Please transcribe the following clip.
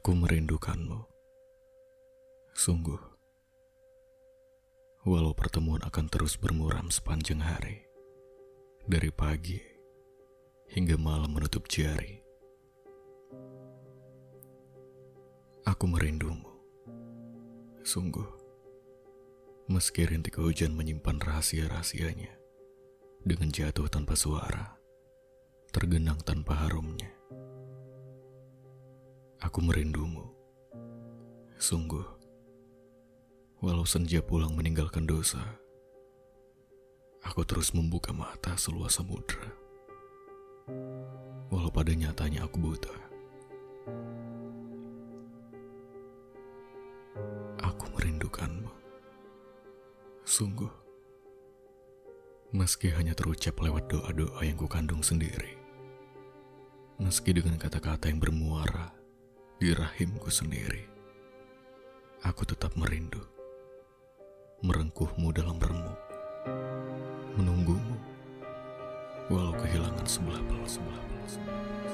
Aku merindukanmu. Sungguh. Walau pertemuan akan terus bermuram sepanjang hari. Dari pagi hingga malam menutup jari. Aku merindumu. Sungguh. Meski rintik hujan menyimpan rahasia-rahasianya. Dengan jatuh tanpa suara. Tergenang tanpa harumnya. Aku merindumu. Sungguh. Walau senja pulang meninggalkan dosa, aku terus membuka mata seluas samudra. Walau pada nyatanya aku buta. Aku merindukanmu. Sungguh. Meski hanya terucap lewat doa-doa yang kukandung sendiri. Meski dengan kata-kata yang bermuara di rahimku sendiri. Aku tetap merindu. Merengkuhmu dalam remuk. Menunggumu. Walau kehilangan sebelah belah sebelah belah sebelah.